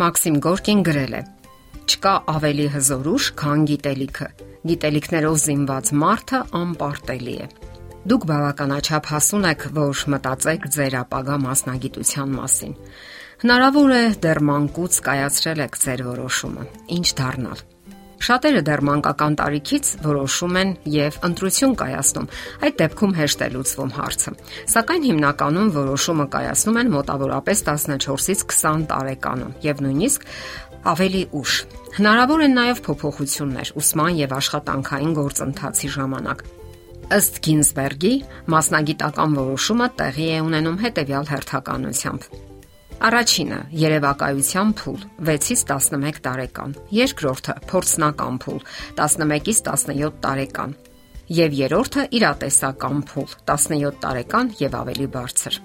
Մաքսիմ Գորկին գրել է. Չկա ավելի հզոր ուժ, քան գիտելիքը։ Գիտելիքներով զինված մարդը անպարտելի է։ Դուք բավականաչափ հասուն եք, որ մտածեք ձեր ապագա մասնագիտության մասին։ Հնարավոր է դեռ մանկուց կայացրել եք ձեր որոշումը։ Ինչ դառնալ։ Շատերը դեռ մանկական տարիքից որոշում են եւ ընտրություն կայացնում։ Այդ դեպքում հեշտ է լուծվում հարցը։ Սակայն հիմնականում որոշումը կայացնում են մոտավորապես 14-ից 20 տարեկանում եւ նույնիսկ ավելի ուշ։ Հնարավոր են նաև փոփոխություններ ուսման եւ աշխատանքային գործընթացի ժամանակ։ Ըստ Գինզբերգի մասնագիտական որոշումը տեղի է ունենում հետևյալ հերթականությամբ. Առաջինը՝ երևակայության փուլ 6-ից 11 տարեկան, երկրորդը՝ փորձնական փուլ 11-ից 17 տարեկան, եւ երրորդը՝ իրատեսական փուլ 17 տարեկան եւ ավելի բարձր։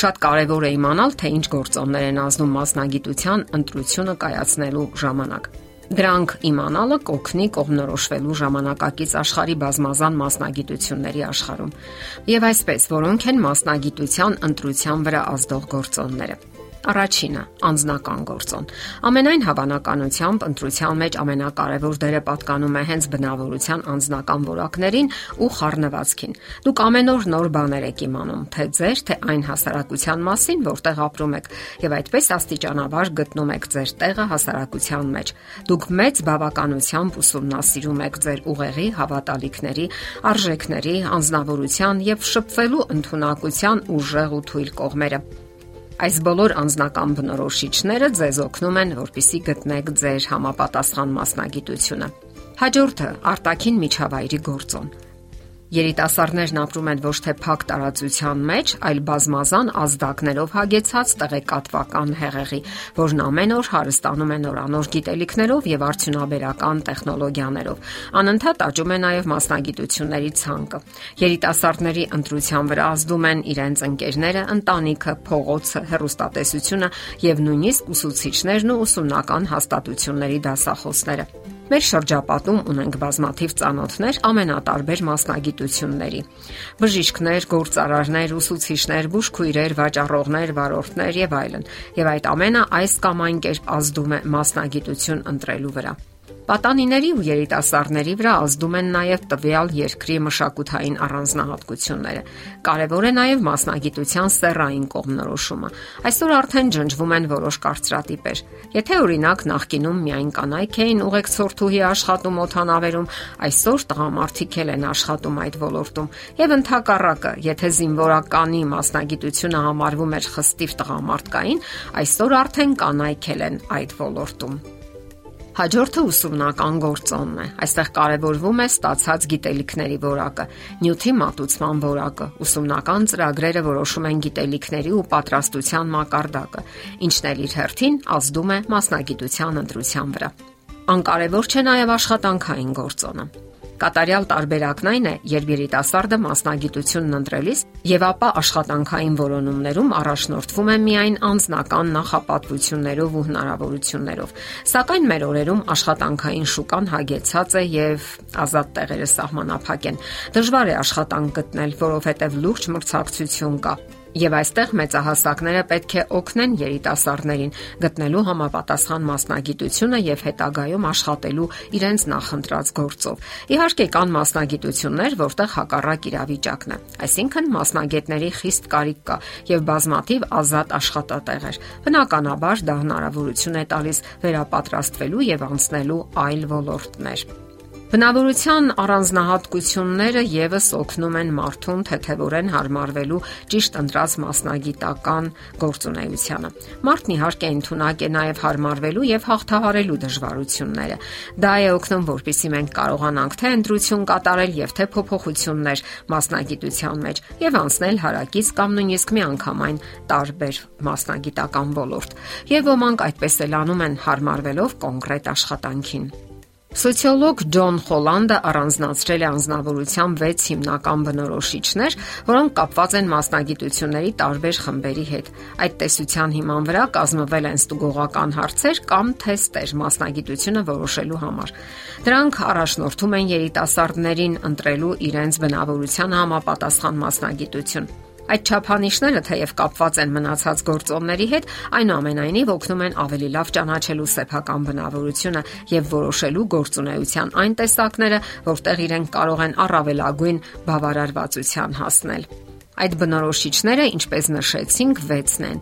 Շատ կարևոր է իմանալ, թե ինչ գործոններ են ազդում մասնագիտության ընտրությունը կայացնելու ժամանակ։ Դրանք իմանալը կօգնի կողմնորոշվելու ժամանակակից աշխարհի բազմազան մասնագիտությունների աշխարհում։ Եվ այսպես, որոնք են մասնագիտության ընտրության վրա ազդող գործոնները։ Առաջինը՝ անձնական գործոն։ Ամենայն հավանականությամբ ընտրության մեջ ամենակարևոր դերը պատկանում է հենց բնավորության անձնական որակներին ու խառնվածքին։ Դուք ամեն օր նոր բաներ եք իմանում, թե ձեր, թե այն հասարակության մասին, որտեղ ապրում եք, եւ այդպես աստիճանաբար գտնում եք ձեր տեղը հասարակության մեջ։ Դուք մեծ բավականությամբ ուսումնասիրում եք ձեր ուղեղի, հավատալիքների, արժեքների, անznավորության եւ շփվելու ընտունակության ուժեղ ու թույլ կողմերը Այս բոլոր անձնական բնորոշիչները ձեզ օգնում են, որpիսի գտնեք ձեր համապատասխան մասնագիտությունը։ Հաջորդը արտաքին միջավայրի գործոն։ Երիտասարդներն ապրում են ոչ թե փակ տարածության մեջ, այլ բազմազան ազդակներով հագեցած տեղեկատվական հեղեղի, որն ամեն օր հարստանում է նորանոր գիտելիքներով եւ արդյունաբերական տեխնոլոգիաներով։ Անընդհատ աճում է նաեւ մասնագիտությունների ցանկը։ Երիտասարդների ընտրության վրա ազդում են իրենց ընկերները, ընտանիքը, փողոցը, հերոստատեսությունը եւ նույնիսկ ուսուցիչներն ու ուսումնական հաստատությունների դասախոսները։ Մեր շրջապատում ունենք բազմաթիվ ծանոթներ ամենատարբեր մասնագիտությունների։ Բժիշկներ, գործարարներ, ուսուցիչներ, բուժքույրեր, վաճառողներ, վարորդներ եւ այլն։ Եվ այդ ամենը այս կամ այն կերպ ազդում է մասնագիտություն ընտրելու վրա։ Պատանիների ու երիտասարդների վրա ազդում են նաև տվյալ երկրի մշակութային առանձնահատկությունները։ Կարևոր է նաև մասնագիտության սեռային կողմնորոշումը։ Այսօր արդեն ջնջվում են որոշ կարծրատիպեր։ Եթե օրինակ նախկինում միայն կանայք էին ուղեկցորդուհի աշխատում օթանավերում, այսօր տղամարդիկ են աշխատում այդ ոլորտում։ Եվ ընդհակառակը, եթե զինվորականի մասնագիտությունը համարվում էր խստիվ տղամարդկային, այսօր արդեն կանայք են այդ ոլորտում։ Հաջորդը ուսումնական գործոնն է։ Այստեղ կարևորվում է ստացած գիտելիքների որակը, նյութի մատուցման որակը, ուսումնական ծրագրերը որոշում են գիտելիքների ու պատրաստության մակարդակը, ինչն էլ իր հերթին ազդում է մասնագիտության ընտրության վրա։ Անկարևոր չէ նաև աշխատանքային գործոնը։ Կատարյալ տարբերակն այն է, երբ երիտասարդը մասնագիտությունն ընտրելիս եւ ապա աշխատանքային որոնումներում առաջնորդվում է միայն անձնական նախապատվություններով ու հնարավորություններով։ Սակայն մեր օրերում աշխատանքային շուկան հագեցած է եւ ազատ տեղերը սահմանափակ են։ Դժվար է աշխատանք գտնել, որովհետեւ լուրջ մրցակցություն կա Եվ այստեղ մեծահասակները պետք է օգնեն երիտասարդներին գտնելու համապատասխան մասնագիտությունը եւ հետագայում աշխատելու իրենց նախընտրած գործով։ Իհարկե կան մասնագիտություններ, որտեղ հակառակ իրավիճակն է։ Այսինքն մասնագետների խիստ կարիք կա եւ բազմաթիվ ազատ աշխատատեղեր։ Բնականաբար դա հնարավորություն է տալիս վերապատրաստվելու եւ անցնելու այլ ոլորտներ։ Բնավորության առանձնահատկությունները եւս օգնում են մարդուն թեթևորեն հարմարվելու ճիշտ ընտրած մասնագիտական գործունեությանը։ Մարդն իհարկե ընդունակ է նաեւ հարմարվելու եւ հաղթահարելու դժվարությունները։ Դա է օգնում, որpիսի մենք կարողանանք թե ընտրություն կատարել եւ թե փոփոխություններ մասնագիտության մեջ եւ անցնել հարակից կամ նույնիսկ միանգամայն տարբեր մասնագիտական ոլորտ։ Եվ ոմանք այդպես էլ անում են հարմարվելով կոնկրետ աշխատանքին։ Սոցիոլոգ Ջոն Խոլանդը առանձնացրել է անznավորության 6 հիմնական բնորոշիչներ, որոնք կապված են մասնագիտությունների տարբեր խմբերի հետ։ Այդ տեսության հիման վրա կազմվել են ստուգողական հարցեր կամ թեստեր մասնագիտությունը որոշելու համար։ Դրանք առաջնորդում են երիտասարդներին ընտրելու իրենց բնավորության համապատասխան մասնագիտություն։ Այդ չափանիշները թեև կապված են մնացած գործոնների հետ, այնուամենայնիվ օգնում են ավելի լավ ճանաչելու սեփական բնավորությունը եւ որոշելու գործունեության այն տեսակները, որտեղ իրենք կարող են առավելագույն բավարարվածության հասնել։ Այդ բնորոշիչները, ինչպես նշեցինք, 6-ն են՝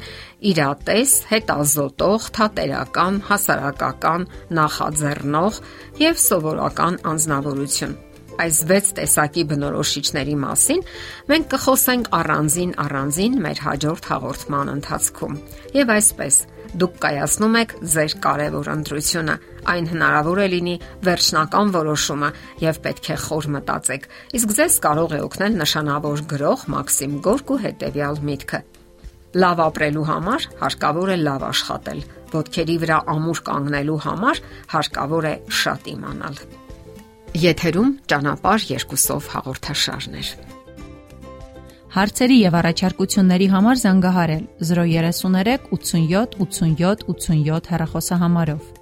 իրատես, հետազոտող, թատերական, հասարակական, նախաձեռնող եւ սովորական անznավորություն այս 6 տեսակի բնորոշիչների մասին մենք կխոսենք առանձին առանձին մեր հաջորդ հաղորդման ընթացքում։ Եվ այսպես, դուք կայացնում եք ձեր կարևոր ընտրությունը։ Այն հնարավոր է լինի վերջնական որոշումը եւ պետք է խոր մտածեք։ Իսկ ձեզ կարող է օգնել նշանավոր գրող Մաքսիմ Գորկու հետևյալ միտքը. Լավ ապրելու համար հարկավոր է լավ աշխատել։ Ոտքերի վրա ամուր կանգնելու համար հարկավոր է շատ իմանալ։ Եթերում ճանապարհ երկուսով հաղորդաշարն է։ Հարցերի եւ առաջարկությունների համար զանգահարել 033 87 87 87 հեռախոսահամարով։